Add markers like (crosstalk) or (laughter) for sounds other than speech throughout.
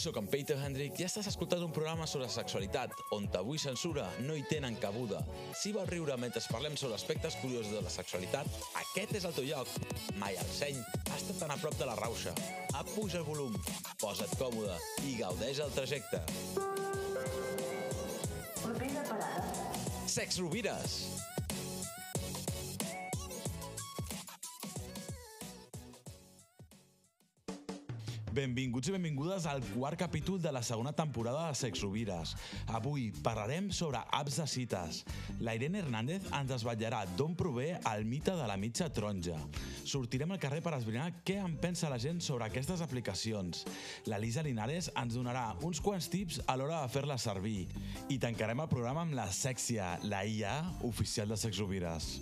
sóc en Peter Hendrick i estàs escoltant un programa sobre sexualitat on tabú i censura no hi tenen cabuda. Si vols riure mentre parlem sobre aspectes curiosos de la sexualitat, aquest és el teu lloc. Mai al seny, està tan a prop de la rauxa. Apuja el volum, posa't còmode i gaudeix el trajecte. Propera parada. Sex Rovires! Benvinguts i benvingudes al quart capítol de la segona temporada de Sex Rovires. Avui parlarem sobre apps de cites. La Irene Hernández ens desvetllarà d'on prové el mite de la mitja taronja. Sortirem al carrer per esbrinar què en pensa la gent sobre aquestes aplicacions. La Lisa Linares ens donarà uns quants tips a l'hora de fer-la servir. I tancarem el programa amb la Sexia, la IA oficial de Sex Rovires.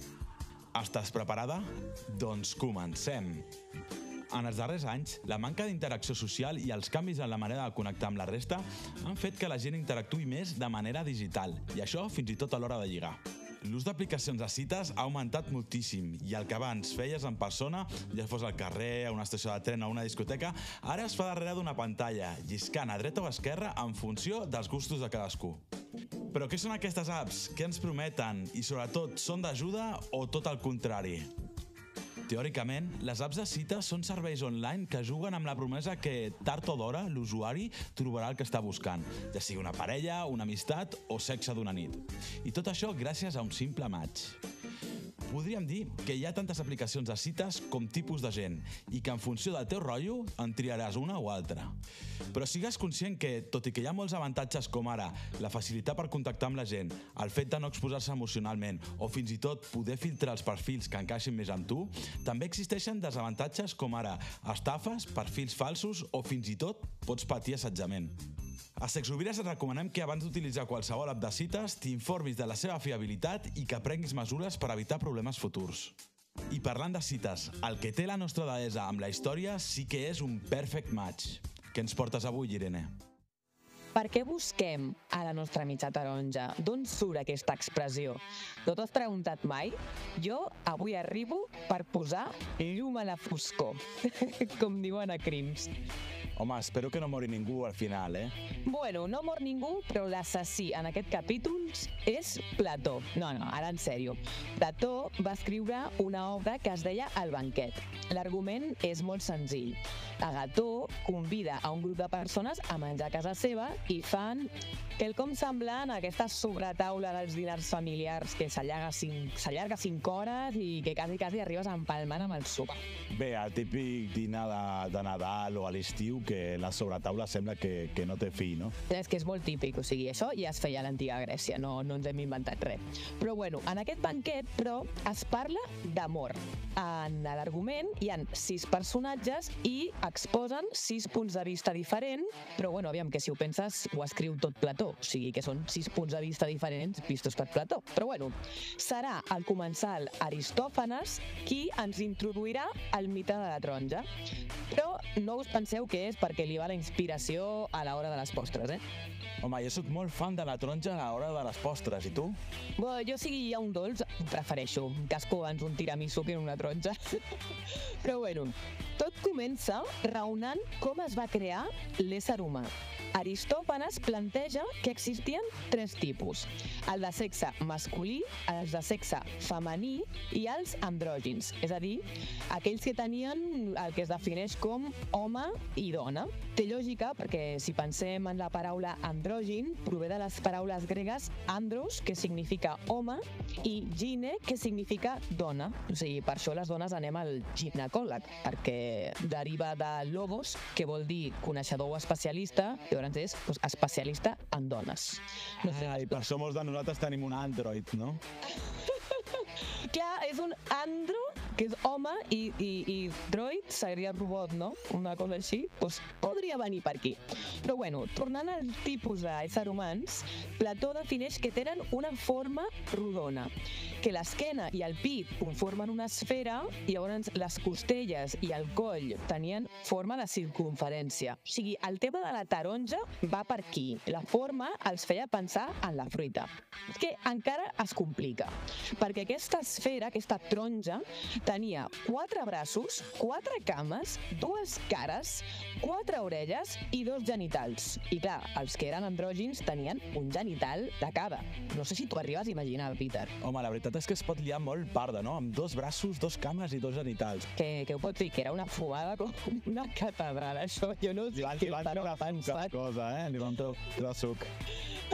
Estàs preparada? Doncs comencem! En els darrers anys, la manca d'interacció social i els canvis en la manera de connectar amb la resta han fet que la gent interactuï més de manera digital, i això fins i tot a l'hora de lligar. L'ús d'aplicacions de cites ha augmentat moltíssim i el que abans feies en persona, ja fos al carrer, a una estació de tren o a una discoteca, ara es fa darrere d'una pantalla, lliscant a dreta o a esquerra en funció dels gustos de cadascú. Però què són aquestes apps? Què ens prometen? I sobretot, són d'ajuda o tot el contrari? Teòricament, les apps de cita són serveis online que juguen amb la promesa que tard o d'hora l'usuari trobarà el que està buscant, ja sigui una parella, una amistat o sexe d'una nit. I tot això gràcies a un simple match. Podríem dir que hi ha tantes aplicacions de cites com tipus de gent i que en funció del teu rotllo en triaràs una o altra. Però sigues conscient que, tot i que hi ha molts avantatges com ara la facilitat per contactar amb la gent, el fet de no exposar-se emocionalment o fins i tot poder filtrar els perfils que encaixin més amb tu, també existeixen desavantatges com ara estafes, perfils falsos o fins i tot pots patir assetjament. A Sexovires et recomanem que abans d'utilitzar qualsevol app de cites t'informis de la seva fiabilitat i que prenguis mesures per evitar problemes futurs. I parlant de cites, el que té la nostra deessa amb la història sí que és un perfect match. Què ens portes avui, Irene? Per què busquem a la nostra mitja taronja? D'on surt aquesta expressió? No t'ho has preguntat mai? Jo avui arribo per posar llum a la foscor, (laughs) com diuen a Crims. Home, espero que no mori ningú al final, eh? Bueno, no mor ningú, però l'assassí en aquest capítol és Plató. No, no, ara en sèrio. Plató va escriure una obra que es deia El banquet. L'argument és molt senzill. Agató convida a un grup de persones a menjar a casa seva i fan quelcom semblant a aquesta sobretaula dels dinars familiars que s'allarga cinc, s'allarga cinc hores i que quasi, quasi arribes a empalmar amb el sopar. Bé, el típic dinar de, de Nadal o a l'estiu que la sobretaula sembla que, que no té fi, no? És que és molt típic, o sigui, això ja es feia a l'antiga Grècia, no, no ens hem inventat res. Però bueno, en aquest banquet, però, es parla d'amor. En l'argument hi han sis personatges i exposen sis punts de vista diferents, però bueno, aviam, que si ho penses, ho escriu tot Plató, o sigui que són sis punts de vista diferents vistos per Plató. Però bueno, serà al comensal Aristòfanes qui ens introduirà al mite de la taronja. Però no us penseu que és perquè li va la inspiració a l'hora de les postres, eh? Home, jo sóc molt fan de la taronja a l'hora de les postres, i tu? Bé, jo sigui hi ha un dolç, prefereixo un casco abans un tiramisú que una taronja. (laughs) Però bueno, tot comença raonant com es va crear l'ésser humà. Aristòfanes planteja que existien tres tipus. El de sexe masculí, els de sexe femení i els andrògins, és a dir, aquells que tenien el que es defineix com home i dona. Té lògica perquè si pensem en la paraula andrògin, prové de les paraules gregues andros, que significa home, i gine, que significa dona. O sigui, per això les dones anem al ginecòleg, perquè deriva de logos, que vol dir coneixedor o especialista, i llavors és pues, especialista en dones. No sé, Ah, I per això molts de nosaltres tenim un Android, no? (laughs) Clar, és un andro, que és home, i, i, i droid seria robot, no? Una cosa així. Doncs podria venir per aquí. Però bueno, tornant al tipus d'ésser humans, Plató defineix que tenen una forma rodona, que l'esquena i el pit conformen una esfera i llavors les costelles i el coll tenien forma de circunferència. O sigui, el tema de la taronja va per aquí. La forma els feia pensar en la fruita. És que encara es complica, perquè aquesta esfera, aquesta taronja, tenia quatre braços, quatre cames, dues cares, quatre orelles i dos genitals. I clar, els que eren andrògins tenien un genital de cada. No sé si t'ho arribes a imaginar, Peter. Home, la veritat és que es pot liar molt parda, no? Amb dos braços, dos cames i dos genitals. Que, que ho pots dir, que era una fumada com una catedral, això. Jo no sé què treure pensant. cosa, eh? Li van treure suc.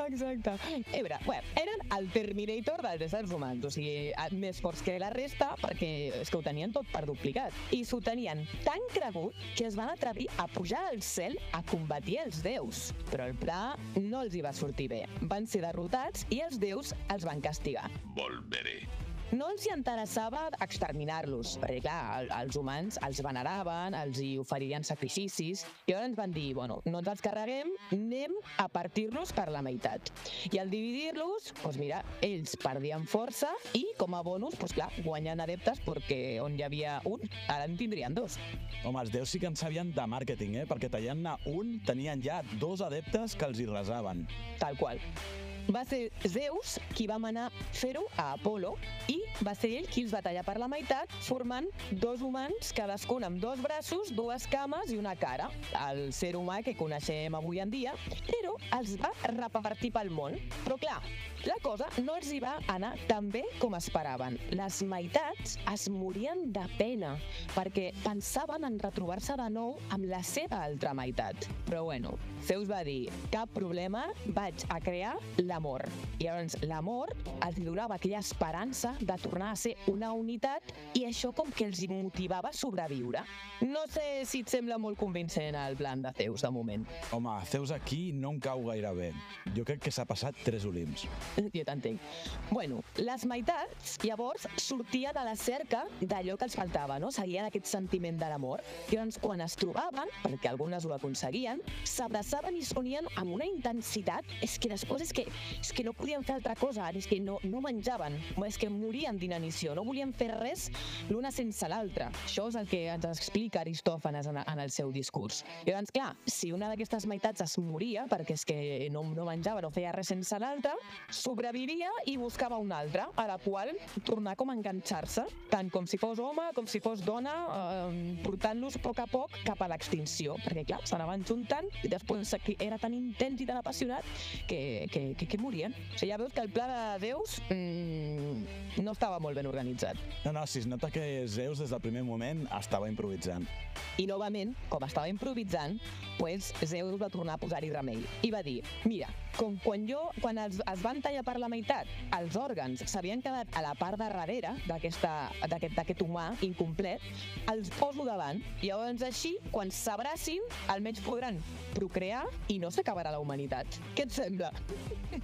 Exacte. Ebre, bueno, eren el Terminator dels éssers humans, o sigui, eh, més forts que la resta, perquè és que ho tenien tot per duplicat. I s'ho tenien tan cregut que es van atrevir a pujar al cel a combatir els déus. Però el pla no els hi va sortir bé. Van ser derrotats i els déus els van castigar. Volveré. No els hi interessava exterminar-los, perquè clar, el- els humans els veneraven, els hi oferirien sacrificis, i llavors van dir, bueno, no ens els carreguem, anem a partir-los per la meitat. I al dividir-los, doncs mira, ells perdien força i, com a bonus, doncs clar, guanyen adeptes perquè on hi havia un, ara en tindrien dos. Home, els déus sí que en sabien de màrqueting, eh? Perquè tallant-ne un, tenien ja dos adeptes que els hi resaven. tal qual. Va ser Zeus qui va manar fer-ho a Apolo i va ser ell qui els va tallar per la meitat, formant dos humans, cadascun amb dos braços, dues cames i una cara. El ser humà que coneixem avui en dia, però els va repartir pel món. Però clar, la cosa no els hi va anar tan bé com esperaven. Les meitats es morien de pena perquè pensaven en retrobar-se de nou amb la seva altra meitat. Però bueno, Zeus va dir, cap problema, vaig a crear l'amor. I llavors l'amor els donava aquella esperança de tornar a ser una unitat i això com que els motivava a sobreviure. No sé si et sembla molt convincent el plan de Zeus de moment. Home, Zeus aquí no em cau gaire bé. Jo crec que s'ha passat tres Olimps. Jo t'entenc. Bueno, les meitats, llavors, sortia de la cerca d'allò que els faltava, no? Seguien aquest sentiment de l'amor. I doncs, quan es trobaven, perquè algunes ho aconseguien, s'abraçaven i s'unien amb una intensitat. És que després és que, és que no podien fer altra cosa, és que no, no menjaven, és que morien d'inanició, no volien fer res l'una sense l'altra. Això és el que ens explica Aristòfanes en, en el seu discurs. I doncs, clar, si una d'aquestes meitats es moria, perquè és que no, no menjava, no feia res sense l'altra, sobrevivia i buscava una altra, a la qual tornar com a enganxar-se, tant com si fos home, com si fos dona, eh, portant-los a poc a poc cap a l'extinció, perquè clar, s'anaven juntant i després era tan intens i tan apassionat que, que, que, que morien. O sigui, ja veus que el pla de Déus mm, no estava molt ben organitzat. No, no, si es nota que Zeus des del primer moment estava improvisant. I novament, com estava improvisant, pues, Zeus va tornar a posar-hi remei. I va dir, mira, com quan jo, quan els, es van tallar per la meitat, els òrgans s'havien quedat a la part de darrere d'aquest humà incomplet, els poso davant. I llavors així, quan s'abracin, almenys podran procrear i no s'acabarà la humanitat. Què et sembla? (laughs)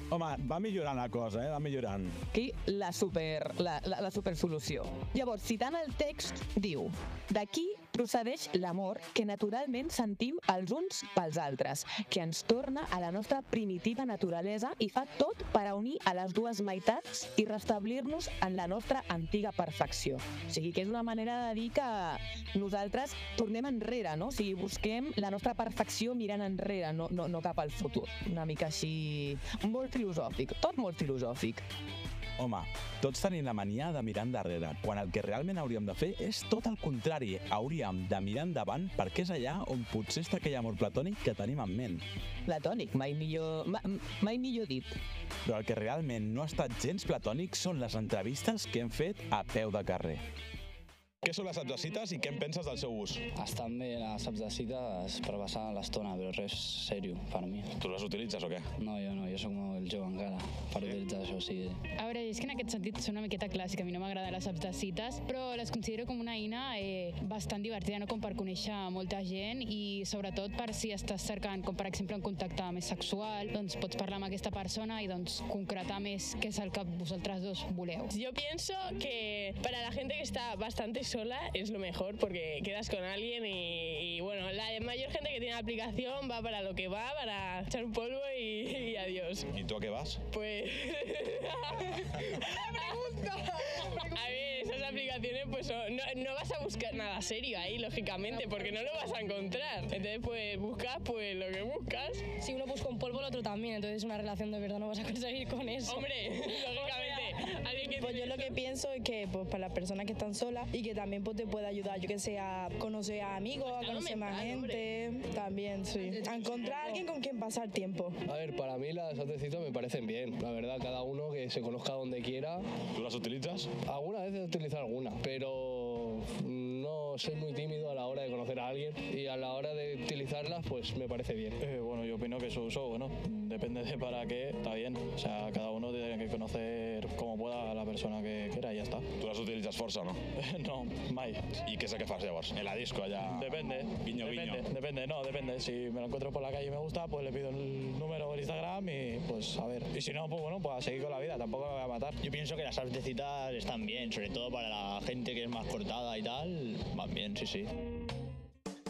Home, va millorant la cosa, eh? Va millorant. Aquí la super, la, la, la super solució. Llavors, citant el text, diu D'aquí procedeix l'amor que naturalment sentim els uns pels altres, que ens torna a la nostra primitiva naturalesa i fa tot per a unir a les dues meitats i restablir-nos en la nostra antiga perfecció. O sigui, que és una manera de dir que nosaltres tornem enrere, no? O sigui, busquem la nostra perfecció mirant enrere, no, no, no cap al futur. Una mica així... molt filosòfic, tot molt filosòfic. Home, tots tenim la mania de mirar endarrere, quan el que realment hauríem de fer és tot el contrari. Hauríem de mirar endavant perquè és allà on potser està aquell amor platònic que tenim en ment. Platònic, mai millor, ma, mai millor dit. Però el que realment no ha estat gens platònic són les entrevistes que hem fet a peu de carrer. Què són les apps de cites i què en penses del seu ús? Estan bé les apps de cites per passar l'estona, però res seriós per mi. Tu les utilitzes o què? No, jo no, jo sóc molt jove encara per utilitzar això, sigui... A veure, és que en aquest sentit són una miqueta clàssica, a mi no m'agraden les apps de cites, però les considero com una eina eh, bastant divertida, no? com per conèixer molta gent i sobretot per si estàs cercant, com per exemple un contacte més sexual, doncs pots parlar amb aquesta persona i doncs concretar més què és el que vosaltres dos voleu. Yo pienso que para la gente que está bastante sola es lo mejor porque quedas con alguien y, y, bueno, la mayor gente que tiene la aplicación va para lo que va, para echar un polvo y, y adiós. I tu a què vas? Pues... (laughs) A ver, esas aplicaciones pues son- no, no vas a buscar nada serio ahí, lógicamente, porque no lo vas a encontrar. Entonces pues buscas pues lo que buscas. Si uno busca un polvo, el otro también. Entonces, una relación de verdad no vas a conseguir con eso. Hombre, (laughs) lógicamente, alguien que Pues yo lo que pienso es que pues, para las personas que están solas y que también pues, te puede ayudar, yo que sé, a conocer a amigos, a conocer más gente. También, sí. A encontrar a alguien con quien pasar tiempo. A ver, para mí las apps de citas me parecen bien. La verdad, cada uno que se conozca donde quiera. ¿Tú las utilizas? Alguna vez he utilizado alguna, pero no soy muy tímido a la hora de conocer a alguien y a la hora de utilizarlas, pues me parece bien. Eh, bueno, yo opino que su uso, bueno, depende de para qué, está bien. O sea, cada uno tiene que conocer como pueda a la persona que quiera y ya está. Tu les utilitzes força o no? (laughs) no, mai. I què és el que fas llavors? En la disco allà? Depende. Guiño, depende, guiño. depende, no, depende. Si me lo encuentro por la calle y me gusta, pues le pido el número o el Instagram y pues a ver. Y si no, pues bueno, pues a seguir con la vida, tampoco me voy a matar. Yo pienso que las de citas están bien, sobre todo para la gente que es más cortada y tal, bien, sí, sí.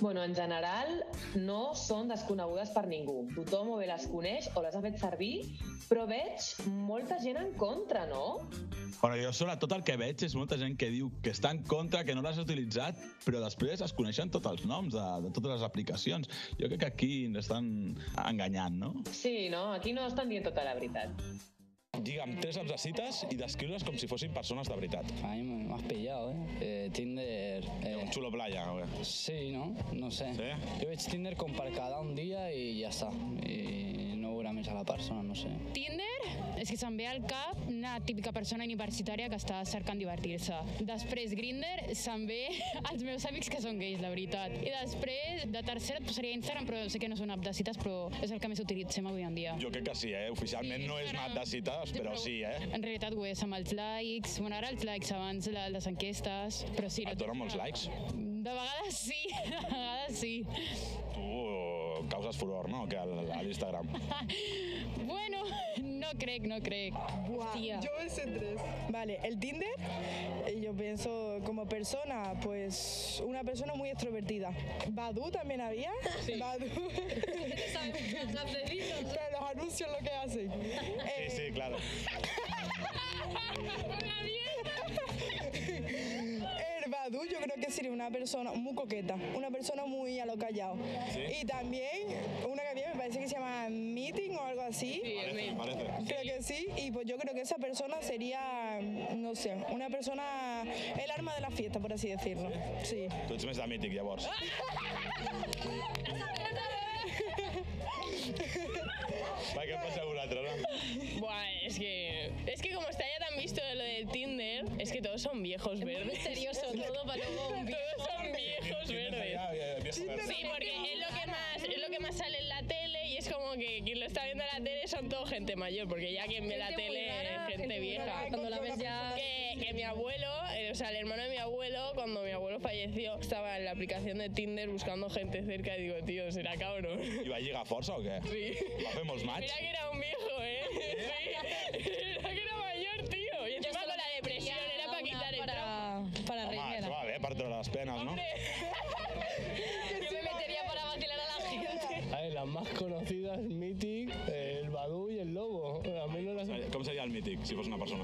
Bueno, en general, no són desconegudes per ningú. Tothom o bé les coneix o les ha fet servir, però veig molta gent en contra, no? Bueno, jo sobretot el que veig és molta gent que diu que està en contra, que no l'has utilitzat, però després es coneixen tots els noms de, de totes les aplicacions. Jo crec que aquí ens estan enganyant, no? Sí, no? Aquí no estan dient tota la veritat. Digue'm tres apps de cites i descriure-les com si fossin persones de veritat. A mí me me has pillado, ¿eh? eh Tinder... Eh, Un xulo playa, o què? sí, ¿no? No sé. Sí? Jo veig Tinder com per quedar un dia i ja està. I no veure més a la persona, no sé. Tinder és que se'm ve al cap una típica persona universitària que està cercant divertir-se. Després Grinder se'm ve (laughs) als meus amics que són gais, la veritat. I després, de tercera, et posaria Instagram, però sé que no és una app de cites, però és el que més utilitzem avui en dia. Jo crec que sí, eh? Oficialment Sí, no és una app de cites, Sí, però sí, eh? En realitat ho és amb els likes, bueno, ara els likes abans la- les enquestes, però sí. Et donen molts likes? De vegades sí, (laughs) de vegades sí. Tu causes furor, no? Que al- a l'Instagram. (laughs) Bueno, no crec, no crec. Buah, yo me sé tres. Vale, el Tinder, eh, yo pienso como persona, pues una persona muy extrovertida. Badu también había. Badu. (laughs) Pero los anuncios lo que hacen. Eh, Sí, sí, claro. (laughs) El (laughs) Badu yo creo que sería una persona muy coqueta, una persona muy a lo callado. Y también una que había, me parece que se llama Meeting o algo así. Parece, parece. Creo que sí, y pues yo creo que esa persona sería, no sé, una persona, el arma de la fiesta, por así decirlo. Sí. Tu ets més de mític, llavors. Va, què vosaltres, no? Buah, es que, es que como está ya tan visto lo de Tinder, es que todos son viejos verdes. misterioso (laughs) todo para luego un Todos son viejos verdes. Ya, ya, viejo verde. Sí, porque es lo que más, es lo que más sale en la tele y es como que quien lo está viendo en la tele son todo gente mayor, porque ya quien ve la tele rara, es gente, vieja. rara, cuando la ves ya- Que, que mi abuelo, eh, o sea, el hermano de mi abuelo, cuando mi abuelo falleció, estaba en la aplicación de Tinder buscando gente cerca y digo, tío, será cabrón. I va lligar força o què? Sí. Fer molts match? Mira que era un viejo, ¿eh? Sí. Más conocidas, Mythic, el Badu y el Lobo. A mí no las... Com seria el mític, si fos una persona?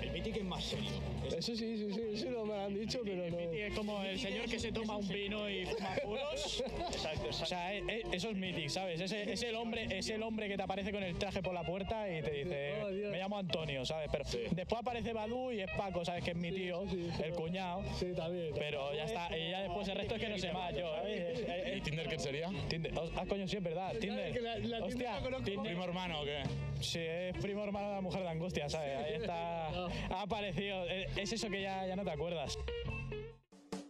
El mítico es más serio. Eso sí, sí, sí, eso no me lo han dicho, pero no... Es como el señor que se toma un vino y fuma puros. Exacto, O sea, eh, eh, eso es mític, ¿sabes? Es, es el hombre, es el hombre que te aparece con el traje por la puerta y te dice, (laughs) Oh, me llamo Antonio, ¿sabes? Pero después aparece Badu y es Paco, ¿sabes? Que es mi tío, el cuñado. Sí, también. Pero ya está, y ya después el resto es que no sé más yo. ¿eh? Eh, eh, I Tinder què et seria? Tinder, ah, coño, sí, es verdad, Tinder. la- Hostia. Tinder. Primo hermano o què? Sí, es primo hermano de la mujer de angustia, ¿sabes? Ahí está, (laughs) ha aparecido. Es eso que ya, ya no te acuerdas.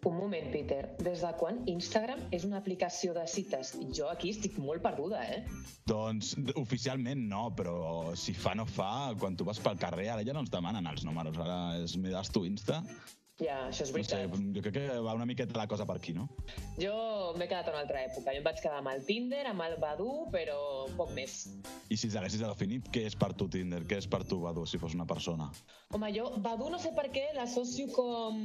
Un moment, Peter. Des de quan Instagram és una aplicació de cites? Jo aquí estic molt perduda, eh? Doncs oficialment no, però si fa no fa, quan tu vas pel carrer, ara ja no ens demanen els números, ara és me das tu Insta. Ja, això és No sé, veritat. jo crec que va una miqueta la cosa per aquí, no? Jo m'he quedat en una altra època. Jo em vaig quedar amb el Tinder, amb el Badu, però poc més. I si haguessis definit què és per tu Tinder, què és per tu Badu, si fos una persona? Home, jo Badu no sé per què l'associo com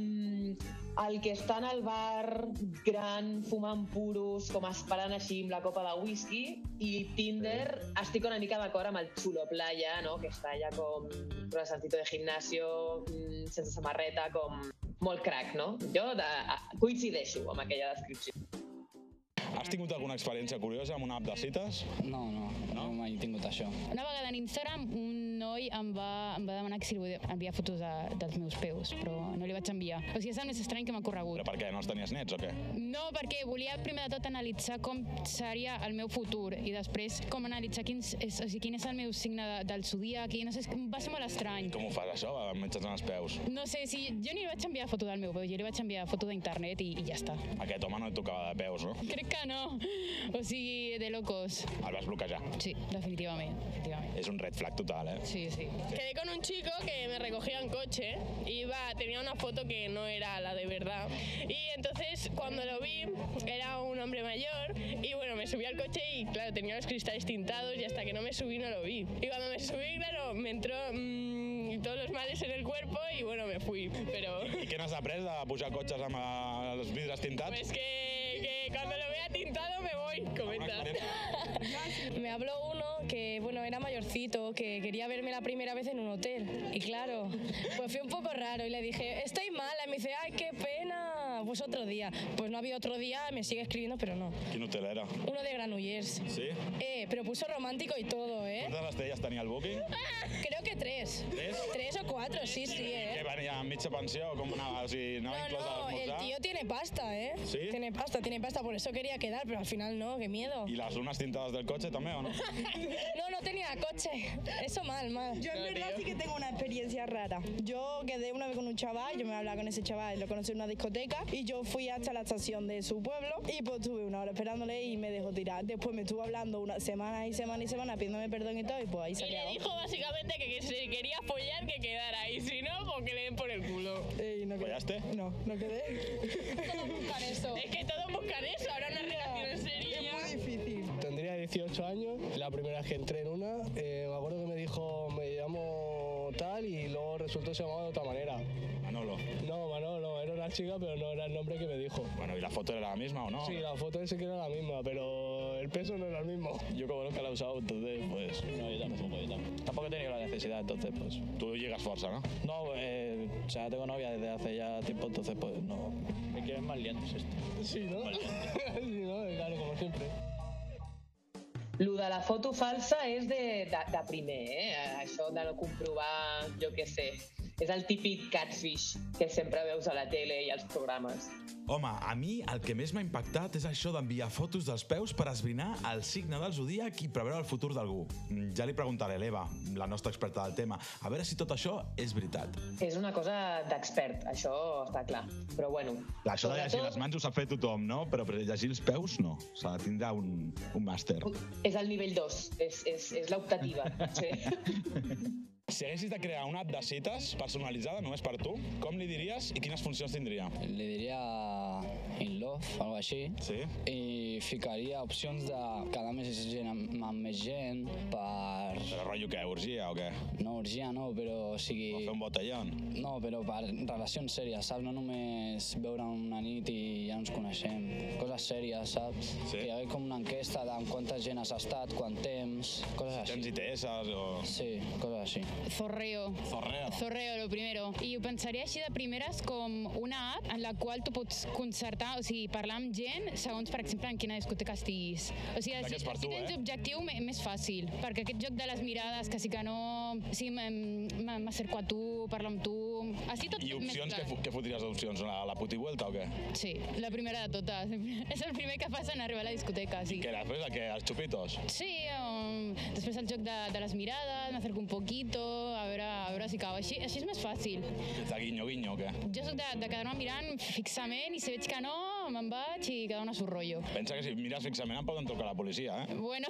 el que està en el bar gran, fumant puros, com esperant així amb la copa de whisky, i Tinder estic una mica d'acord amb el xulo playa, no? que està allà com con el sentito de gimnasio, mm, sense samarreta, com molt crack, no? Jo de, coincideixo amb aquella descripció. Has tingut alguna experiència curiosa amb una app de cites? No, no, no, mai he tingut això. Una vegada en Instagram un noi em va, em va demanar que si li podia enviar fotos de, dels meus peus, però no li vaig enviar. O sigui, és el més estrany que m'ha corregut. Però per què? No els tenies nets o què? No, perquè volia primer de tot analitzar com seria el meu futur i després com analitzar quins, és, o sigui, quin és el meu signe de, del zodíac i no sé, va ser molt estrany. Com ho fas, això, amb metges en els peus? No sé, si jo ni li vaig enviar foto del meu peu, jo li vaig enviar foto d'internet i, i ja està. Aquest home no et tocava de peus, no? Crec que no. O sigui, de locos. El vas bloquejar. Sí, definitivament, definitivament. És un red flag total, eh? Sí, sí. Quedé con un chico que me recogía en coche. Iba, tenía una foto que no era la de verdad. Y entonces cuando lo vi era un hombre mayor y bueno, me subí al coche y claro, tenía los cristales tintados y hasta que no me subí no lo vi. Y cuando me subí, claro, me entró mm, todos los males en el cuerpo y bueno, me fui. Pero I què n'has après de pujar cotxes amb els vidres tintats? pues que, que cuando lo tintado me voy, comenta. (laughs) Me habló uno que, bueno, era mayorcito, que quería verme la primera vez en un hotel. Y claro, pues fue un poco raro y le dije, estoy mala. Y me dice, ay, qué pena. Pues otro día. Pues no había otro día, me sigue escribiendo, pero no. Quin hotel era? Uno de Granollers. Sí? Eh, pero puso romántico y todo, ¿eh? Quantes estrelles tenia el booking? Creo que tres. Tres? Tres o cuatro, sí, sí, Que ¿eh? venia amb mitja pensió o com anava? O sigui, anava No, no, el tío tiene pasta, ¿eh? ¿Sí? Tiene pasta, tiene pasta, por eso quería quedar, pero al final no, qué miedo. I les lunes tintades del cotxe també o no? (laughs) No, no tenía coche. Eso mal, mal. Yo en verdad sí que tengo una experiencia rara. Yo quedé una vez con un chaval, yo me hablaba con ese chaval, lo conocí en una discoteca y yo fui hasta la estación de su pueblo y pues estuve una hora esperándole y me dejó tirar. Después me estuvo hablando una semana y semana y semana pidiéndome perdón y todo y pues ahí se Y le dijo básicamente que, que si quería follar que quedara y si no, pues que le den por el culo. Ey, no. ¿Follaste? No, no quedé. Todos buscan eso. (laughs) Es que todos buscan eso, ahora una en serio. Es muy difícil. Tendría 18 años, la primera vez que entré en una, eh, me acuerdo que me dijo, me llamo tal y luego resultó que se llamaba de otra manera. Manolo. No, Manolo, era una chica, pero no era el nombre que me dijo. Bueno, ¿y la foto era la misma o no? Sí, la foto sí que era la misma, pero el peso no era el mismo. Yo como nunca la he usado, entonces pues... No, yo tampoco, yo tampoco. Tampoco he tenido la necesidad, entonces pues... Tu llegas força, no? No, eh, o sea, tengo novia desde hace ya tiempo, entonces pues no... Me quieren más liantes esto. Sí, ¿no? (laughs) sí, ¿no? Claro, como siempre. Lo de la foto falsa és de, de, de primer, eh? Això de no comprovar, jo què sé. És el típic catfish que sempre veus a la tele i als programes. Home, a mi el que més m'ha impactat és això d'enviar fotos dels peus per esbrinar el signe del zodíac i preveure el futur d'algú. Mm, Ja li preguntaré a l'Eva, la nostra experta del tema, a veure si tot això és veritat. És una cosa d'expert, això està clar. Però bueno, Clar, això de llegir les mans ho sap fer tothom, no? Però per llegir els peus no. S'ha de tindre un, un màster. és el nivell 2, és, és, és l'optativa. (laughs) Sí. Si haguessis de crear una app de cites personalitzada només per tu, com li diries i quines funcions tindria? Li diria in love, algo així. Sí? I ficaria opcions de quedar més gent amb, amb més gent per... Però rotllo què, orgia o què? No, orgia no, però o sigui... O fer un botellón? No, però per relacions sèries, saps? No només veure una nit i ja ens coneixem. Coses sèries, saps? Sí. Que hi hagués com una enquesta de amb quanta gent has estat, quant temps, coses així. Tens ITS o... Sí, coses així. Zorreo. Zorreo. Zorreo, lo primero. I ho pensaria així de primeres com una app en la qual tu pots concertar, o sigui, parlar amb gent segons, per exemple, en quina discoteca estiguis. O sigui, que si, per si tu, tens eh? objectiu, més fàcil. Perquè aquest joc de les mirades, que sí que no... Sí, m'acerco a tu, parlo amb tu... Així tot I opcions, més què, clar. fo- què fotries d'opcions? La, la putivuelta o què? Sí, la primera de totes. (laughs) És el primer que fas en arribar a la discoteca, sí. Què, després què? Els xupitos? Sí, um, després el joc de, de les mirades, m'acerco un poquito, a veure, a veure si cau. Així, així és més fàcil. De guinyo, guinyo o què? Jo soc de, de quedar-me mirant fixament i si veig que no, me'n vaig i quedar una surrollo. Pensa que si mires fixament em poden trucar a la policia, eh? Bueno,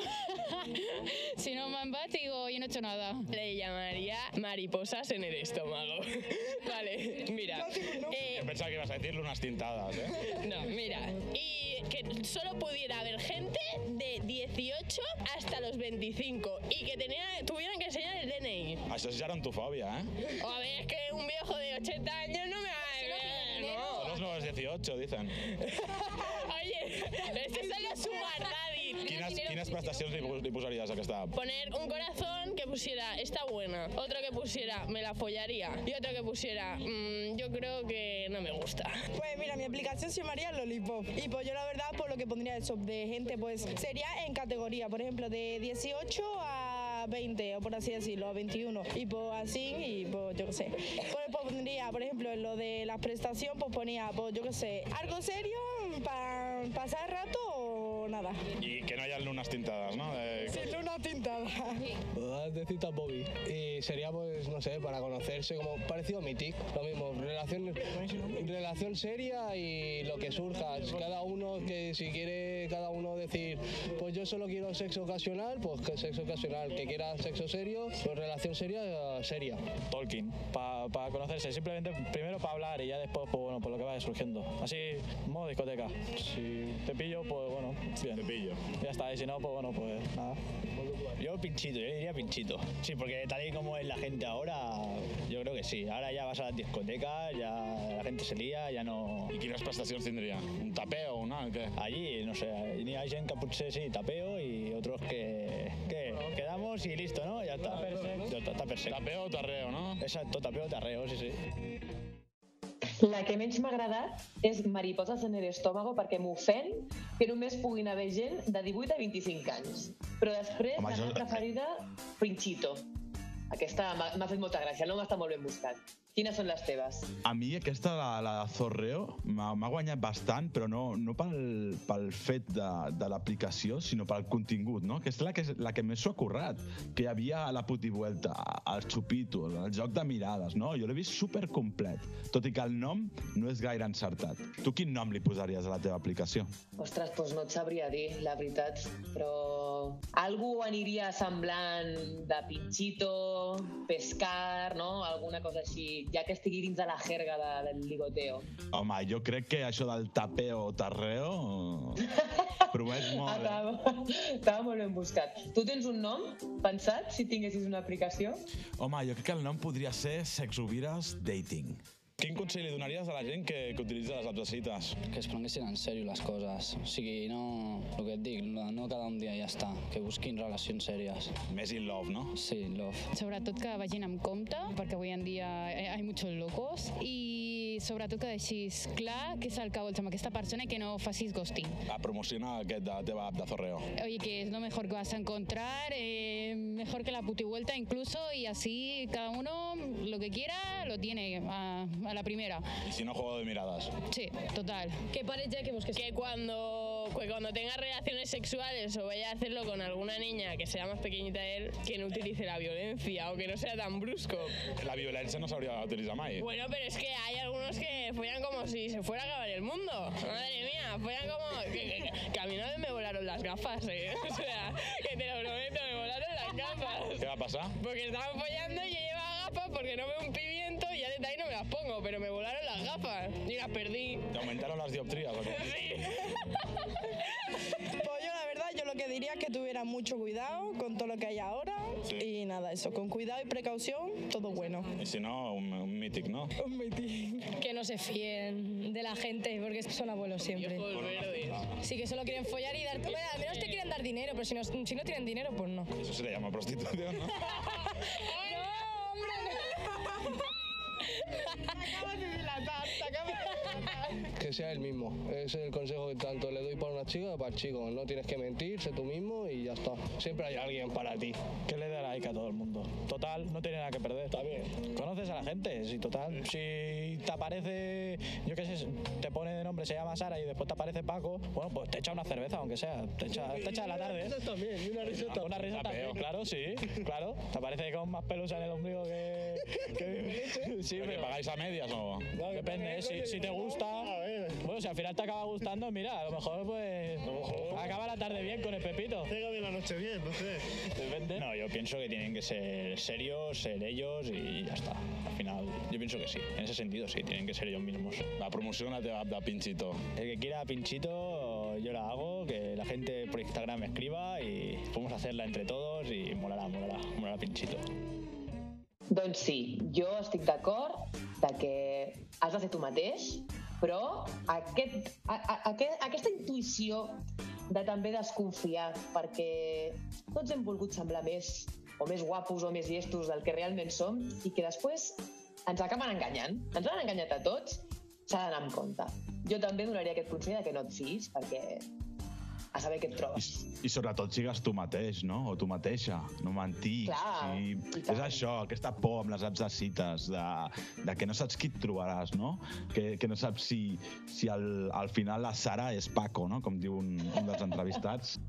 (laughs) si no me'n vaig digo, yo no he hecho nada. Le llamaría mariposas en el estómago. (laughs) vale, mira. Eh, Yo pensaba que ibas a decirle unas tintadas, ¿eh? (laughs) no, mira. Y que solo pudiera haber gente de 18 hasta los 25 y que tenía, tuvieran que enseñar el DNI. Això és gerontofòbia, eh? O a ver, es que un viejo de 80 años no me va a... No. Los nuevos 18, dicen. (laughs) Oye, este solo Sugar Daddy, Quines, quines prestacions li, pos- li posaries a aquesta app? Poner un corazón que pusiera está buena, otro que pusiera me la follaría y otro que pusiera mm, yo creo que no me gusta. Pues mira, mi aplicación se llamaría Lollipop. Y pues yo la verdad, por lo que pondría eso de gente, pues sería en categoría, por ejemplo, de 18 a 20, o por así decirlo, a 21. Y pues así, y pues yo qué sé. Pues, pues pondría, por ejemplo, en lo de las prestaciones, pues ponía, pues yo qué sé, algo serio para pasar rato o nada. I que no hi ha lunes tintades, no? De... Sin Bodas de cita Bobby. Y sería, pues, no sé, para conocerse, como parecido a Mythic. Lo mismo, relación, relación seria y lo que surja. Cada uno, que si quiere cada uno decir, pues yo solo quiero sexo ocasional, pues que sexo ocasional. Que quiera sexo serio, pues relación seria, seria. Talking, para conocerse, simplemente primero para hablar y ya después, pues bueno, por lo que vaya surgiendo. Así, modo discoteca. Si te pillo, pues bueno, bien. Te pillo. Ya está, y si no, pues bueno, pues nada. Yo pinchito, yo diría pinchito. Sí, porque tal y como es la gente ahora, yo creo que sí. Ahora ya vas a las discotecas, ya la gente se lía, ya no... I quines prestacions tindria? Un tapeo, una? Què? Allí, no sé, ni hay gente que potser sí, tapeo y otros que... que quedamos y listo, ¿no? Ya está. Ya está, está perfecto. Tapeo o tarreo, no? Exacto, tapeo o tarreo, sí, sí. La que menys m'ha agradat és Mariposas en el estómago perquè m'ofèn que només puguin haver gent de 18 a 25 anys. Però després, Home, la meva preferida, Pinchito. Aquesta m'ha fet molta gràcia, no m'està molt ben buscat. Quines són les teves? A mi aquesta, la, la de Zorreo, m'ha guanyat bastant, però no, no pel, pel fet de, de l'aplicació, sinó pel contingut, no? Que és la que, la que més s'ho ha currat. Que hi havia la putivuelta, els xupitos, el joc de mirades, no? Jo l'he vist super complet, tot i que el nom no és gaire encertat. Tu quin nom li posaries a la teva aplicació? Ostres, doncs no et sabria dir, la veritat, però algú aniria semblant de Pinchito, Pescar, no? Alguna cosa així, ja que estigui dins de la jerga de, del ligoteo. Home, jo crec que això del tapeo o tarreo promet (laughs) molt. Estava, estava molt ben buscat. Tu tens un nom pensat, si tinguessis una aplicació? Home, jo crec que el nom podria ser Sexovires Dating. Quin consell li donaries a la gent que, que utilitza les apps de cites? Que es prenguessin en sèrio les coses. O sigui, no... El que et dic, no, no cada un dia ja està. Que busquin relacions sèries. Més in love, no? Sí, love. Sobretot que vagin amb compte, perquè avui en dia hi ha muchos locos, i sobretot que deixis clar què és el que vols amb aquesta persona i que no facis ghosting. A promocionar aquest de la teva app de Zorreo. Oye, que es lo mejor que vas a encontrar, eh, mejor que la putivuelta incluso, y así cada uno lo que quiera lo tiene a, a la primera. Y si no, juego de miradas. Sí, total. Que parece que busques. Que cuando, que cuando tenga relaciones sexuales o vaya a hacerlo con alguna niña que sea más pequeñita de él, que no utilice la violencia o que no sea tan brusco. La violència no s'hauria d'utilitzar mai. Bueno, pero es que hay algunos que follan como si se fuera a acabar el mundo. Madre mía, follan como... Que, que- que a mí vez me volaron las gafas, ¿eh? O sea, que te lo prometo, me volaron las gafas. Què va passar? Porque estaban follando y yo llevaba gafas porque no veo un pimiento desde ahí no me las pongo, pero me volaron las gafas y las perdí. Te aumentaron las dioptrías. ¿o qué? (laughs) (laughs) Pues yo la verdad, yo lo que diría es que tuvieran mucho cuidado con todo lo que hay ahora. Y nada, eso, con cuidado y precaución, todo bueno. Y si no, un, un mític, ¿no? (laughs) Un mitin. Que no se fíen de la gente porque son abuelos siempre. Sí, que solo quieren follar y dar. Bueno, al menos te quieren dar dinero, pero si no, si no tienen dinero, pues no. Eso se le llama prostitución, ¿no? Acabas de dilatar, te acabas de dilatar. Que sea el mismo. Ese es el consejo que tanto le doy para una chica como para el chico. No tienes que mentir, sé tú mismo y ya está. Siempre hay alguien para ti. Que le dé like a todo el mundo. Total, no tiene nada que perder. También. Conoces a la gente, sí, total. Si te aparece, yo qué sé, te pone de nombre, se llama Sara y después te aparece Paco, bueno, pues te echa una cerveza, aunque sea. Te echa, te echa la tarde. Eso también, y una risota. Una risa también, claro, sí, claro. Te aparece con más pelusa en el ombligo que... que (laughs) (laughs) sí, ¿Que pero... pagáis a medias o...? Depende, ¿eh? si, si te gusta... Bueno, si al final te acaba gustando, mira, a lo mejor pues... Acaba la tarde bien con el Pepito. Llega bien la noche bien, no sé. Depende. No, yo pienso que tienen que ser serios, ser ellos y ya está. Al final, yo pienso que sí. En ese sentido, sí, tienen que ser ellos mismos. La promoció la app de Pinchito. El que quiera pinchito, yo la hago, que la gente por Instagram me escriba y podemos hacerla entre todos y molará, molará, molará pinchito. Doncs sí, jo estic d'acord de que has de ser tu mateix, però aquest, a, a, aquest, aquesta intuïció de també desconfiar, perquè tots hem volgut semblar més o més guapos o més llestos del que realment som i que després ens acaben enganyant. Ens han enganyat a tots, s'ha d'anar amb compte. Jo també donaria aquest consell de que no et fiïs, perquè a saber què et trobes. I sobretot sigues tu mateix, no? O tu mateixa, no mentir. Clar, I és això, aquesta por amb les apps de cites, de, de que no saps qui et trobaràs, no? Que, que no saps si, si al, al final la Sara és Paco, no? Com diu un, un dels entrevistats.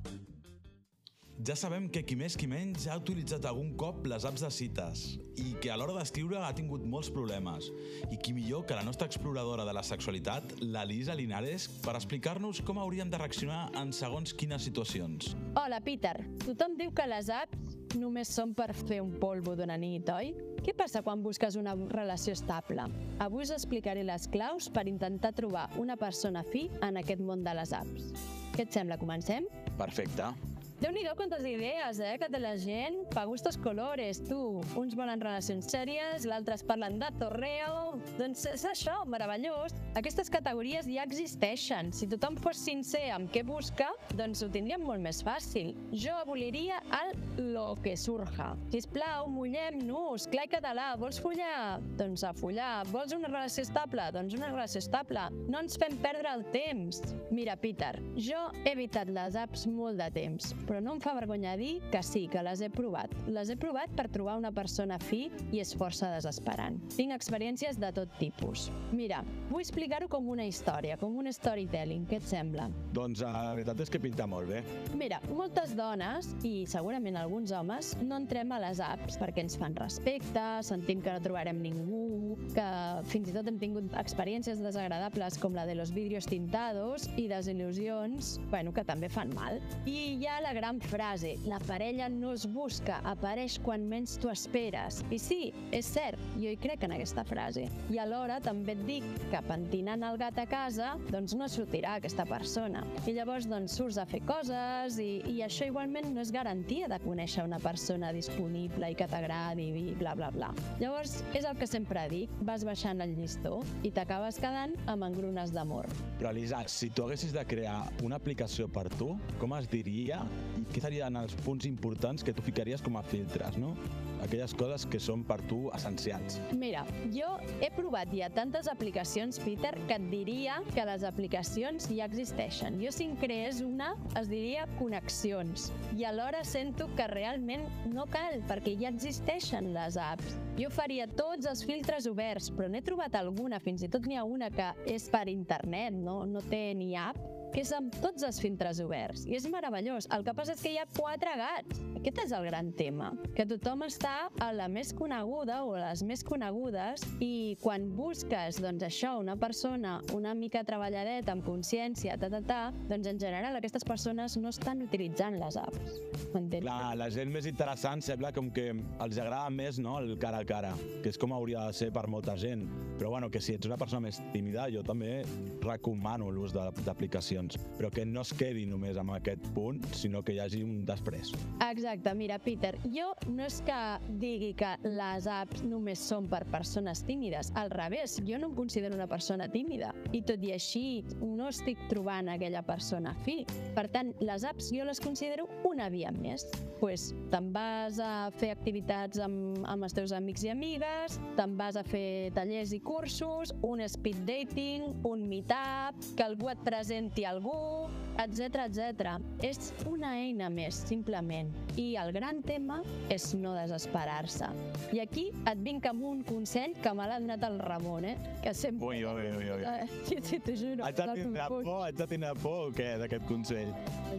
Ja sabem que qui més qui menys ha utilitzat algun cop les apps de cites i que a l'hora d'escriure ha tingut molts problemes. I qui millor que la nostra exploradora de la sexualitat, la Lisa Linares, per explicar-nos com hauríem de reaccionar en segons quines situacions. Hola, Peter. Tothom diu que les apps només són per fer un polvo d'una nit, oi? Què passa quan busques una relació estable? Avui us explicaré les claus per intentar trobar una persona fi en aquest món de les apps. Què et sembla, comencem? Perfecte. Déu-n'hi-do quantes idees, eh, que té la gent. Pa gustos colores, tu. Uns volen relacions sèries, l'altres parlen de torreo. Doncs és això, meravellós. Aquestes categories ja existeixen. Si tothom fos sincer amb què busca, doncs ho tindríem molt més fàcil. Jo aboliria el lo que surja. Sisplau, mullem-nos. Clar català, vols follar? Doncs a follar. Vols una relació estable? Doncs una relació estable. No ens fem perdre el temps. Mira, Peter, jo he evitat les apps molt de temps, però no em fa vergonya dir que sí, que les he provat. Les he provat per trobar una persona fi i és força desesperant. Tinc experiències de tot tipus. Mira, vull explicar-ho com una història, com un storytelling. Què et sembla? Doncs eh, la veritat és que pinta molt bé. Mira, moltes dones, i segurament alguns homes, no entrem a les apps perquè ens fan respecte, sentim que no trobarem ningú, que fins i tot hem tingut experiències desagradables com la de los vidrios tintados i desil·lusions, bueno, que també fan mal. I hi ha la gran frase, la parella no es busca, apareix quan menys t'ho esperes. I sí, és cert, jo hi crec en aquesta frase. I alhora també et dic que pentinant el gat a casa, doncs no sortirà aquesta persona. I llavors doncs surts a fer coses i, i això igualment no és garantia de conèixer una persona disponible i que t'agradi i bla bla bla. Llavors, és el que sempre dic, vas baixant el llistó i t'acabes quedant amb engrunes d'amor. Però Elisa, si tu haguessis de crear una aplicació per tu, com es diria què serien els punts importants que tu ficaries com a filtres, no? Aquelles coses que són per tu essencials. Mira, jo he provat ja tantes aplicacions, Peter, que et diria que les aplicacions ja existeixen. Jo si en creés una, es diria connexions. I alhora sento que realment no cal, perquè ja existeixen les apps. Jo faria tots els filtres oberts, però n'he trobat alguna, fins i tot n'hi ha una que és per internet, no, no té ni app, que és amb tots els filtres oberts. I és meravellós. El que passa és que hi ha quatre gats. Aquest és el gran tema. Que tothom està a la més coneguda o a les més conegudes i quan busques, doncs això, una persona una mica treballadeta, amb consciència, ta, ta, ta, doncs en general aquestes persones no estan utilitzant les apps. M'entens? La, la gent més interessant sembla com que els agrada més no, el cara a cara, que és com hauria de ser per molta gent. Però bueno, que si ets una persona més tímida, jo també recomano l'ús de- d'aplicacions, però que no es quedi només amb aquest punt, sinó que hi hagi un després. Exacte, mira, Peter, jo no és que digui que les apps només són per persones tímides. Al revés, jo no em considero una persona tímida. I tot i així, no estic trobant aquella persona fi. Per tant, les apps jo les considero una via més. Pues, te'n vas a fer activitats amb, amb els teus amics i amigues, te'n vas a fer tallers i cursos, un speed dating, un meetup, que algú et presenti algú, etc etc. És una eina més, simplement. I el gran tema és no desesperar-se. I aquí et vinc amb un consell que me l'ha donat el Ramon, eh? Que sempre... Ui, ui, ui, ui. Eh, sí, sí, t'ho juro. Haig de tindre por, haig de tindre por o què d'aquest consell?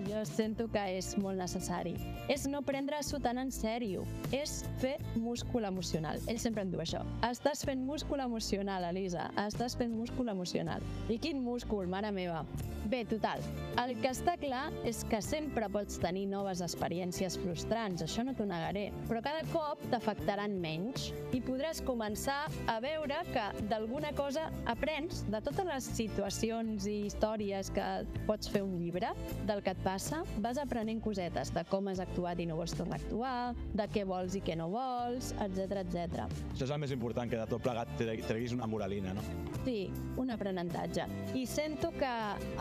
Jo sento que és molt necessari. És no prendre-s'ho tan en sèrio. És fer múscul emocional. Ell sempre em diu això. Estàs fent múscul emocional, Elisa. Estàs fent múscul emocional. I quin múscul, mare meva? Bé, Bé, total, el que està clar és que sempre pots tenir noves experiències frustrants, això no t'ho negaré, però cada cop t'afectaran menys i podràs començar a veure que d'alguna cosa aprens de totes les situacions i històries que pots fer un llibre, del que et passa, vas aprenent cosetes de com has actuat i no vols tornar a actuar, de què vols i què no vols, etc etc. Això és el més important, que de tot plegat tre- treguis una moralina, no? Sí, un aprenentatge. I sento que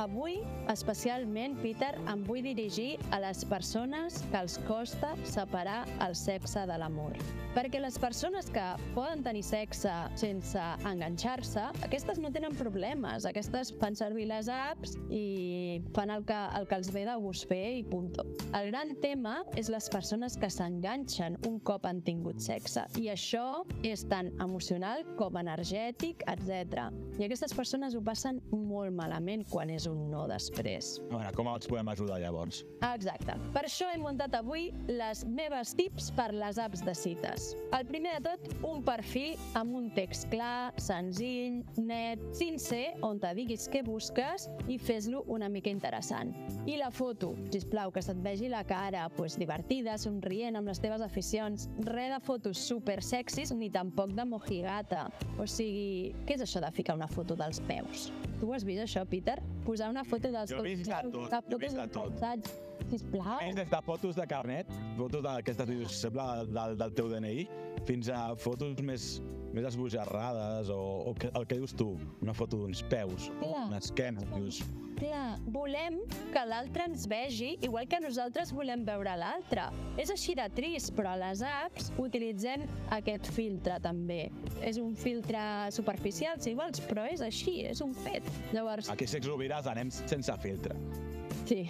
avui, especialment, Peter, em vull dirigir a les persones que els costa separar el sexe de l'amor. Perquè les persones que poden tenir sexe sense enganxar-se, aquestes no tenen problemes. Aquestes fan servir les apps i fan el que, el que els ve de gust fer i punto. El gran tema és les persones que s'enganxen un cop han tingut sexe. I això és tant emocional com energètic, etc. I aquestes persones ho passen molt malament quan és un no després. A veure, com els podem ajudar llavors? Exacte. Per això he muntat avui les meves tips per les apps de cites. El primer de tot, un perfil amb un text clar, senzill, net, sincer, on te diguis què busques i fes-lo una mica interessant. I la foto, sisplau, que se't vegi la cara pues, divertida, somrient, amb les teves aficions. Re de fotos super sexis ni tampoc de mojigata. O sigui, què és això de ficar una foto dels peus? Tu ho has vist, això, Peter? Posar una foto dels Jo he vist de tot, jo he vist de tot. calçats. Sisplau. És des de fotos de carnet, fotos d'aquestes que sembla del, del teu DNI, fins a fotos més, més esbojarrades o, o que, el que dius tu, una foto d'uns peus, Clar. una esquena, dius... Clar, volem que l'altre ens vegi igual que nosaltres volem veure l'altre. És així de trist, però a les apps utilitzem aquest filtre també. És un filtre superficial, si vols, però és així, és un fet. Llavors, Aquí a Sex Rovires anem sense filtre. Sí,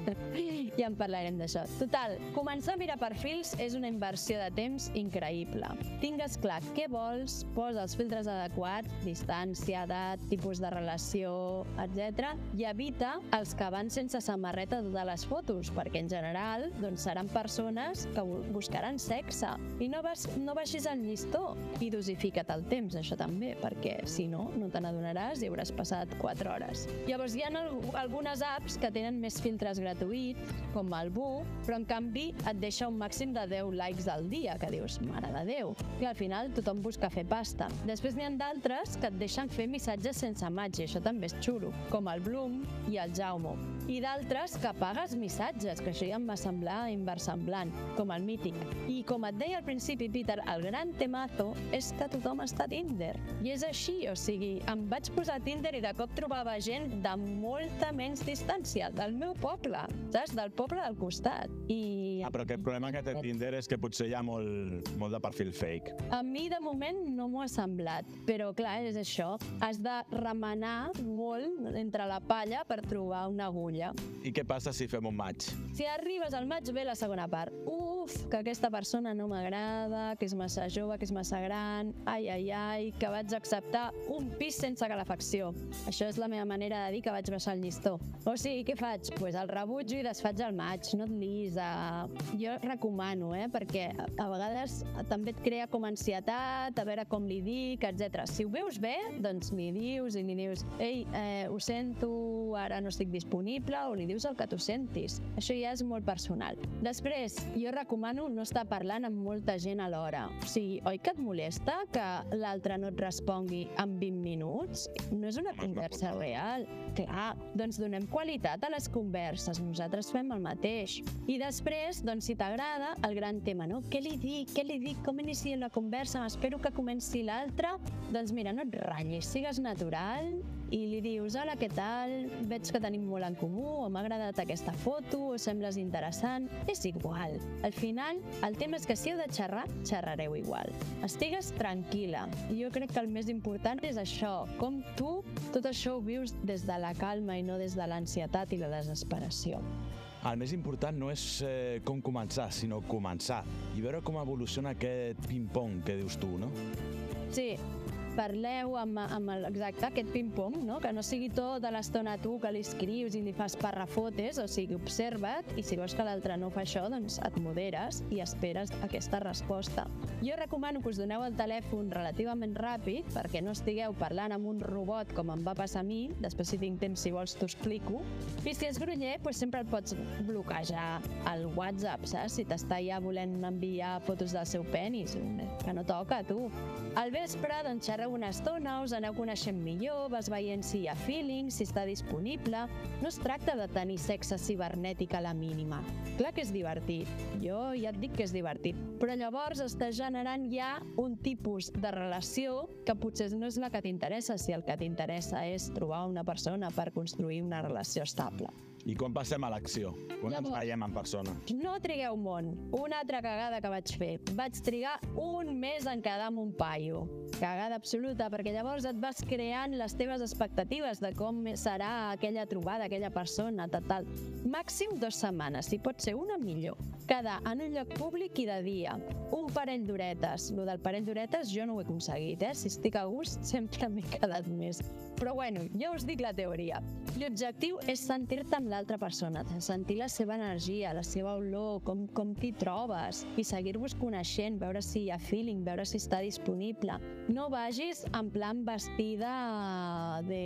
(laughs) ja en parlarem d'això. Total, començar a mirar perfils és una inversió de temps increïble. Tingues clar què vols, posa els filtres adequats, distància, edat, tipus de relació, etc. i evita els que van sense samarreta totes les fotos, perquè en general doncs, seran persones que bu- buscaran sexe. I no, vas, no baixis el llistó i dosifica't el temps, això també, perquè si no, no te n'adonaràs i hauràs passat 4 hores. Llavors hi ha al- algunes apps que tenen més filtres gratuïts, com el Bu, però en canvi et deixa un màxim de 10 likes al dia, que dius, mare de Déu. I al final tothom busca fer pasta. Després n'hi ha d'altres que et deixen fer missatges sense maig, i això també és xulo, com el Bloom i el Jaume. I d'altres que pagues missatges, que això ja em va semblar inversemblant, com el Mític. I com et deia al principi, Peter, el gran temazo és que tothom està a Tinder. I és així, o sigui, em vaig posar a Tinder i de cop trobava gent de molta menys distància, del meu poble, saps? Del poble del costat. I Ah, però aquest problema que té Tinder és que potser hi ha molt, molt de perfil fake. a mi, de moment, no m'ho ha semblat. Però, clar, és això. Has de remenar molt entre la palla per trobar una agulla. I què passa si fem un maig? Si arribes al maig, ve la segona part. Uf, que aquesta persona no m'agrada, que és massa jove, que és massa gran, ai, ai, ai, que vaig acceptar un pis sense calefacció. Això és la meva manera de dir que vaig baixar el llistó. O sigui, què faig? Doncs pues el rebutjo i desfaig el maig, no et liis. Uh... Jo recomano, eh? perquè a a vegades també et crea com ansietat, a veure com li dic, etc. Si ho veus bé, doncs li dius i li dius ei, eh, ho sento, ara no estic disponible, o li dius el que tu sentis. Això ja és molt personal. Després, jo recomano no estar parlant amb molta gent alhora. O sigui, oi que et molesta que l'altre no et respongui en 20 minuts? No és una conversa real. Clar, doncs donem qualitat a les converses, nosaltres fem el mateix. I després, doncs si t'agrada, el gran tema, no? Què li dic? Què li dic? Com inicio la conversa? M'espero que comenci l'altre? Doncs mira, no et ratllis, sigues natural i li dius, hola, què tal? Veig que tenim molt en comú, o m'ha agradat aquesta foto, o sembles interessant. És igual. Al final, el tema és que si heu de xerrar, xerrareu igual. Estigues tranquil·la. Jo crec que el més important és això, com tu tot això ho vius des de la calma i no des de l'ansietat i la desesperació. El més important no és eh, com començar, sinó començar i veure com evoluciona aquest ping-pong que dius tu, no? Sí, parleu amb, amb el, exacte, aquest ping-pong, no? que no sigui tota l'estona tu que li escrius i li fas parrafotes, o sigui, observa't i si veus que l'altre no fa això, doncs et moderes i esperes aquesta resposta. Jo recomano que us doneu el telèfon relativament ràpid perquè no estigueu parlant amb un robot com em va passar a mi, després si tinc temps, si vols, t'ho explico. I si és groller, doncs sempre el pots bloquejar al WhatsApp, saps? Si t'està ja volent enviar fotos del seu penis, que no toca, tu. Al vespre, doncs, xerreu una estona, us aneu coneixent millor, vas veient si hi ha feeling, si està disponible... No es tracta de tenir sexe cibernètic a la mínima. Clar que és divertit, jo ja et dic que és divertit, però llavors està generant ja un tipus de relació que potser no és la que t'interessa, si el que t'interessa és trobar una persona per construir una relació estable. I quan passem a l'acció? Quan ens Llavors- veiem en persona? No trigueu món. Una altra cagada que vaig fer. Vaig trigar un mes en quedar amb un paio. Cagada absoluta, perquè llavors et vas creant les teves expectatives de com serà aquella trobada, aquella persona, tal, tal. Màxim dues setmanes, si pot ser una millor. Quedar en un lloc públic i de dia. Un parell d'horetes. Lo del parell d'horetes jo no ho he aconseguit, eh? Si estic a gust, sempre m'he quedat més. Però bueno, jo us dic la teoria. L'objectiu és sentir-te amb l'altra persona, sentir la seva energia, la seva olor, com, com t'hi trobes, i seguir-vos coneixent, veure si hi ha feeling, veure si està disponible. No vagis en plan vestida de,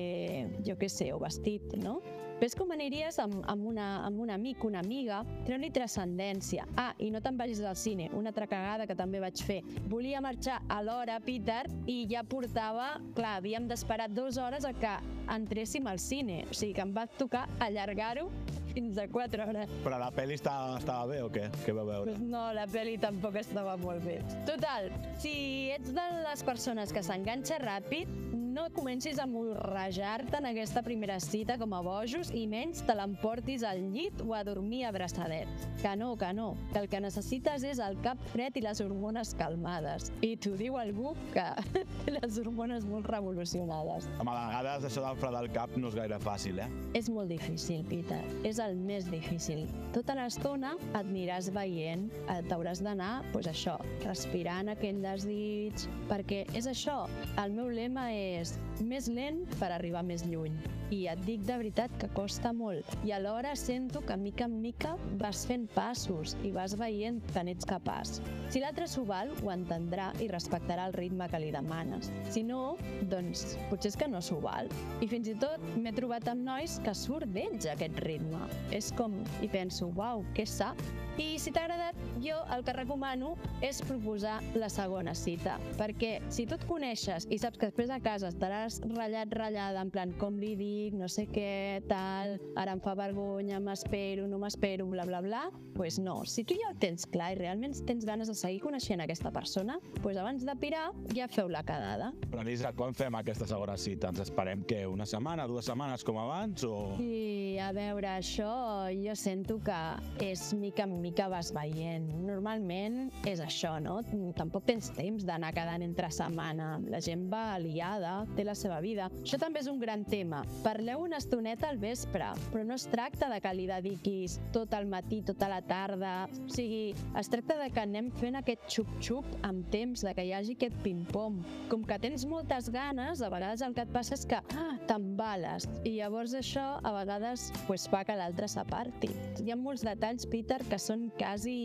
jo què sé, o vestit, no? Ves com aniries amb, amb, una, amb un amic, una amiga, treu-li transcendència. Ah, i no te'n vagis al cine, una altra cagada que també vaig fer. Volia marxar a l'hora, Peter, i ja portava... Clar, havíem d'esperar dues hores a que entréssim al cine. O sigui que em va tocar allargar-ho fins a 4 hores. Però la pel·li estava, estava bé o què? Què vau veure? Pues no, la pel·li tampoc estava molt bé. Total, si ets de les persones que s'enganxa ràpid, no comencis a morrejar-te en aquesta primera cita com a bojos i menys te l'emportis al llit o a dormir abraçadets. Que no, que no, que el que necessites és el cap fred i les hormones calmades. I t'ho diu algú que té (laughs) les hormones molt revolucionades. Home, a vegades això del fred al cap no és gaire fàcil, eh? És molt difícil, Peter. És el més difícil. Tota l'estona et aniràs veient, t'hauràs d'anar, doncs això, respirant aquell desig, perquè és això, el meu lema és més lent per arribar més lluny. I et dic de veritat que costa molt. I alhora sento que mica en mica vas fent passos i vas veient que n'ets capaç. Si l'altre s'ho val, ho entendrà i respectarà el ritme que li demanes. Si no, doncs potser és que no s'ho val. I fins i tot m'he trobat amb nois que surt d'ells aquest ritme. És com, i penso, uau, que sa. I si t'ha agradat, jo el que recomano és proposar la segona cita, perquè si tu et coneixes i saps que després a casa estaràs ratllat, ratllada, en plan, com li dic, no sé què, tal, ara em fa vergonya, m'espero, no m'espero, bla, bla, bla, pues no. Si tu ja ho tens clar i realment tens ganes de seguir coneixent aquesta persona, pues abans de pirar ja feu la quedada. Però, Lisa, quan fem aquesta segona cita? Ens esperem que una setmana, dues setmanes com abans o... I a veure, això jo sento que és mica en mica vas veient. Normalment és això, no? Tampoc tens temps d'anar quedant entre setmana. La gent va liada, té la seva vida. Això també és un gran tema. Parleu una estoneta al vespre, però no es tracta de que li dediquis tot el matí, tota la tarda. O sigui, es tracta de que anem fent aquest xup-xup amb temps, de que hi hagi aquest ping-pong. Com que tens moltes ganes, a vegades el que et passa és que ah, t'embales. I llavors això a vegades pues, fa que l'altre s'aparti. Hi ha molts detalls, Peter, que són quasi...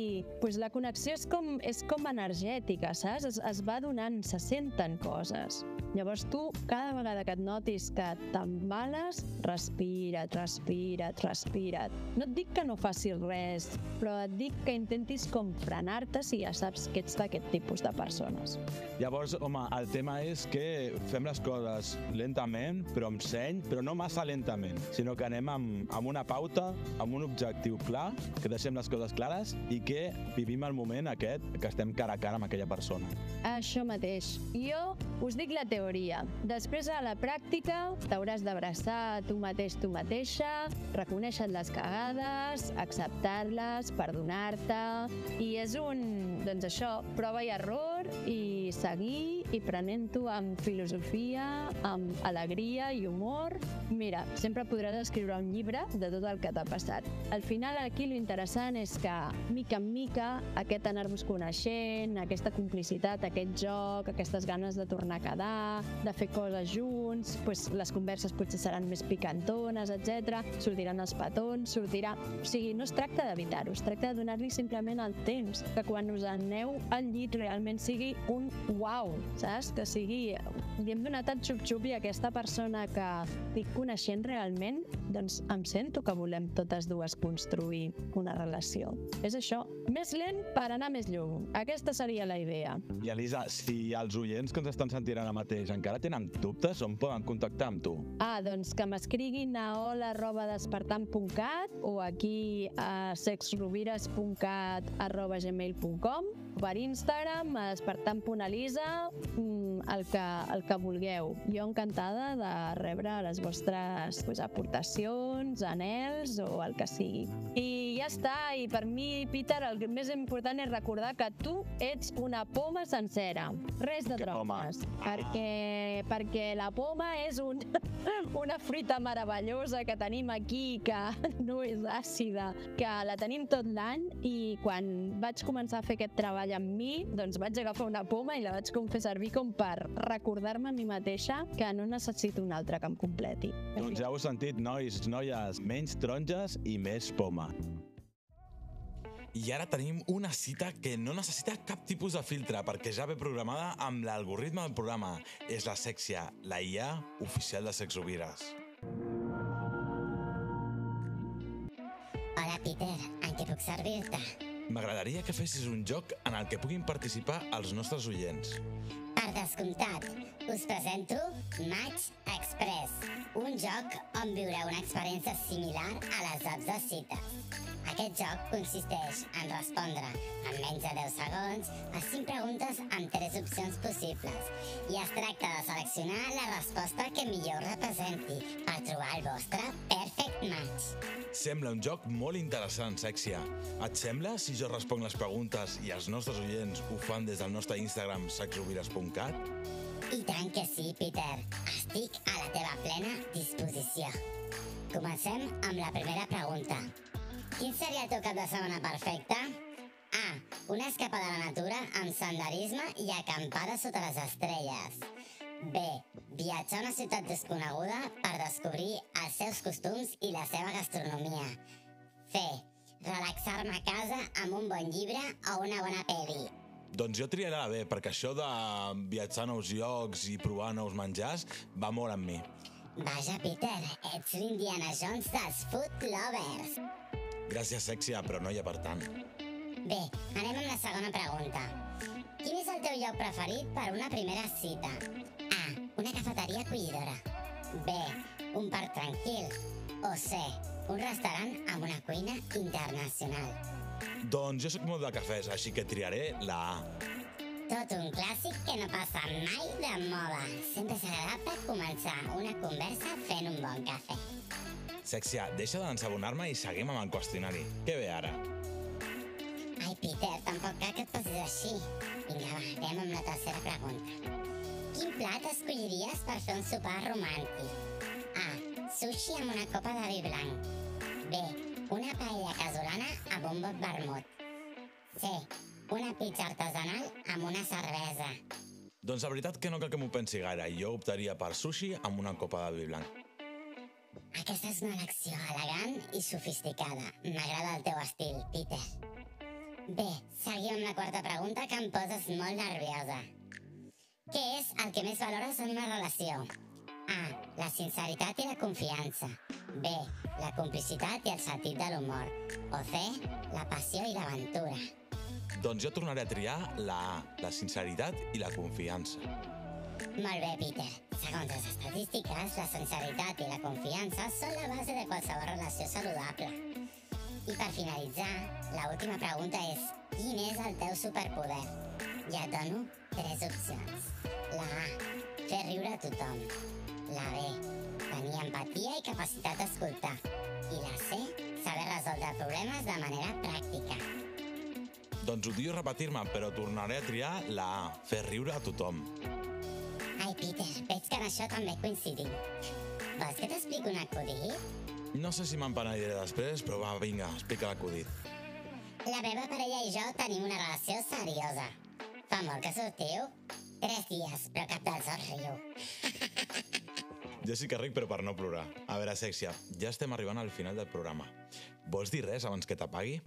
Pues la connexió és com, és com energètica, saps? Es, es va donant, se senten coses. Llavors tu, cada vegada que et notis que t'embales, respira't, respira't, respira't. No et dic que no facis res, però et dic que intentis com frenar-te si ja saps que ets d'aquest tipus de persones. Llavors, home, el tema és que fem les coses lentament, però amb seny, però no massa lentament, sinó que anem amb, amb una pauta, amb un objectiu clar, que deixem les coses clares i que vivim el moment aquest que estem cara a cara amb aquella persona. Això mateix. Jo us dic la teoria. Després, a la pràctica, t'hauràs d'abraçar tu mateix, tu mateixa, reconèixer les cagades, acceptar-les, perdonar-te... I és un, doncs això, prova i error i seguir i prenent-ho amb filosofia, amb alegria i humor. Mira, sempre podràs escriure un llibre de tot el que t'ha passat. Al final, aquí lo interessant és que, mica en mica, aquest anar-vos coneixent, aquesta complicitat, aquest joc, aquestes ganes de tornar a quedar, de fer coses junts, pues, les converses potser seran més picantones, etc. sortiran els petons, sortirà... O sigui, no es tracta d'evitar-ho, es tracta de donar-li simplement el temps, que quan us aneu al llit realment sigui un uau, saps? Que sigui... Li hem donat el xup-xup i aquesta persona que estic coneixent realment, doncs em sento que volem totes dues construir una relació. És això, més lent per anar més lluny. Aquesta seria la idea. I Elisa, si els oients que ens estan sentint ara mateix encara tenen dubtes, on poden contactar amb tu? Ah, doncs que m'escriguin a hola arroba despertant.cat o aquí a sexrovires.cat arroba gmail.com per Instagram, a despertant.elisa, mm, el que, el que vulgueu. Jo encantada de rebre les vostres pues, aportacions, anels o el que sigui. I ja està, i per mi, Peter, el més important és recordar que tu ets una poma sencera, res de drogues, perquè, perquè la poma és un, (laughs) una fruita meravellosa que tenim aquí, que (laughs) no és àcida, que la tenim tot l'any i quan vaig començar a fer aquest treball amb mi, doncs vaig agafar una poma i la vaig com fer servir com per recordar-me a mi mateixa que no necessito una altra que em completi. Doncs ja heu sentit, nois, noies, menys taronges i més poma. I ara tenim una cita que no necessita cap tipus de filtre perquè ja ve programada amb l'algoritme del programa. És la sèxia, la IA oficial de Sexovires. Hola, Peter. En què puc servir-te? M'agradaria que fessis un joc en el que puguin participar els nostres oients. Per descomptat, us presento Match Express, un joc on viureu una experiència similar a les apps de cites. Aquest joc consisteix en respondre en menys de 10 segons a 5 preguntes amb 3 opcions possibles i es tracta de seleccionar la resposta que millor representi per trobar el vostre perfect match. Sembla un joc molt interessant, Sèxia. Et sembla si jo responc les preguntes i els nostres oients ho fan des del nostre Instagram sexovires.cat? I tant que sí, Peter. Estic a la teva plena disposició. Comencem amb la primera pregunta. Quin seria el teu cap de setmana perfecte? A. Una escapada a la natura amb senderisme i acampada sota les estrelles. B. Viatjar a una ciutat desconeguda per descobrir els seus costums i la seva gastronomia. C. Relaxar-me a casa amb un bon llibre o una bona pel·li. Doncs jo triaré la B, perquè això de viatjar a nous llocs i provar nous menjars va molt amb mi. Vaja, Peter, ets l'Indiana Jones dels food lovers. Gràcies, Sèxia, però no hi ha per tant. Bé, anem amb la segona pregunta. Quin és el teu lloc preferit per una primera cita? A. Una cafeteria acollidora. B. Un parc tranquil. O C. Un restaurant amb una cuina internacional. Doncs jo sóc molt de cafès, així que triaré la A. Tot un clàssic que no passa mai de moda. Sempre és agradable començar una conversa fent un bon cafè. Sèxia, deixa d'ensabonar-me i seguim amb el qüestionari. Què ve ara? Ai, Peter, tampoc cal que et posis així. Vinga, va, anem amb la tercera pregunta. Quin plat escolliries per fer un sopar romàntic? A. Sushi amb una copa de vi blanc. B. Una paella casolana amb un bot vermut. C. Una pizza artesanal amb una cervesa. Doncs la veritat que no cal que m'ho pensi gaire. Jo optaria per sushi amb una copa de vi blanc. Aquesta és una elecció elegant i sofisticada. M'agrada el teu estil, Peter. Bé, seguim amb la quarta pregunta que em poses molt nerviosa. Què és el que més valores en una relació? La sinceritat i la confiança. B. La complicitat i el sentit de l'humor. O C. La passió i l'aventura. Doncs jo tornaré a triar la A, la sinceritat i la confiança. Molt bé, Peter. Segons les estadístiques, la sinceritat i la confiança són la base de qualsevol relació saludable. I per finalitzar, la última pregunta és quin és el teu superpoder? Ja et dono tres opcions. La A, fer riure a tothom. La B, tenir empatia i capacitat d'escoltar. I la C, saber resoldre problemes de manera pràctica. Doncs odio repetir-me, però tornaré a triar la A, fer riure a tothom. Ai, Peter, veig que en això també coincidim. Vols que t'explico un acudit? No sé si me'n penediré després, però va, vinga, explica l'acudit. La meva parella i jo tenim una relació seriosa. Fa molt que sortiu? Tres dies, però cap dels dos riu. (laughs) Jo sí que ric, però per no plorar. A veure, Sèxia, ja estem arribant al final del programa. Vols dir res abans que t'apagui?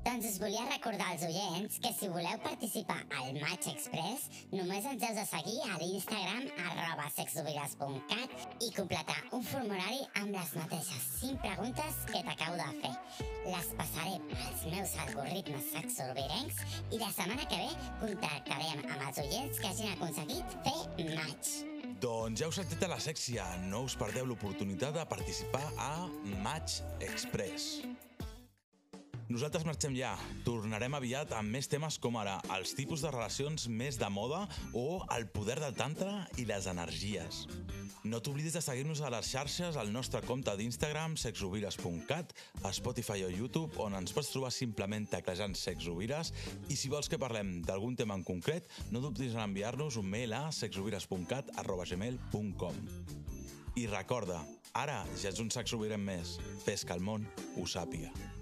Doncs us volia recordar als oients que si voleu participar al Match Express, només ens heu de seguir a l'Instagram arroba sexovides.cat i completar un formulari amb les mateixes 5 preguntes que t'acabo de fer. Les passaré pels meus algoritmes sexovirencs i la setmana que ve contactarem amb els oients que hagin aconseguit fer match. Doncs ja us sentit a la Sèxia. No us perdeu l'oportunitat de participar a Match Express. Nosaltres marxem ja. Tornarem aviat amb més temes com ara els tipus de relacions més de moda o el poder del tantra i les energies. No t'oblidis de seguir-nos a les xarxes al nostre compte d'Instagram sexovires.cat, a Spotify o YouTube, on ens pots trobar simplement teclejant sexovires i si vols que parlem d'algun tema en concret, no dubtis en enviar-nos un mail a sexovires.cat. I recorda, ara ja ets un sexovirem més. Fes que el món ho sàpiga.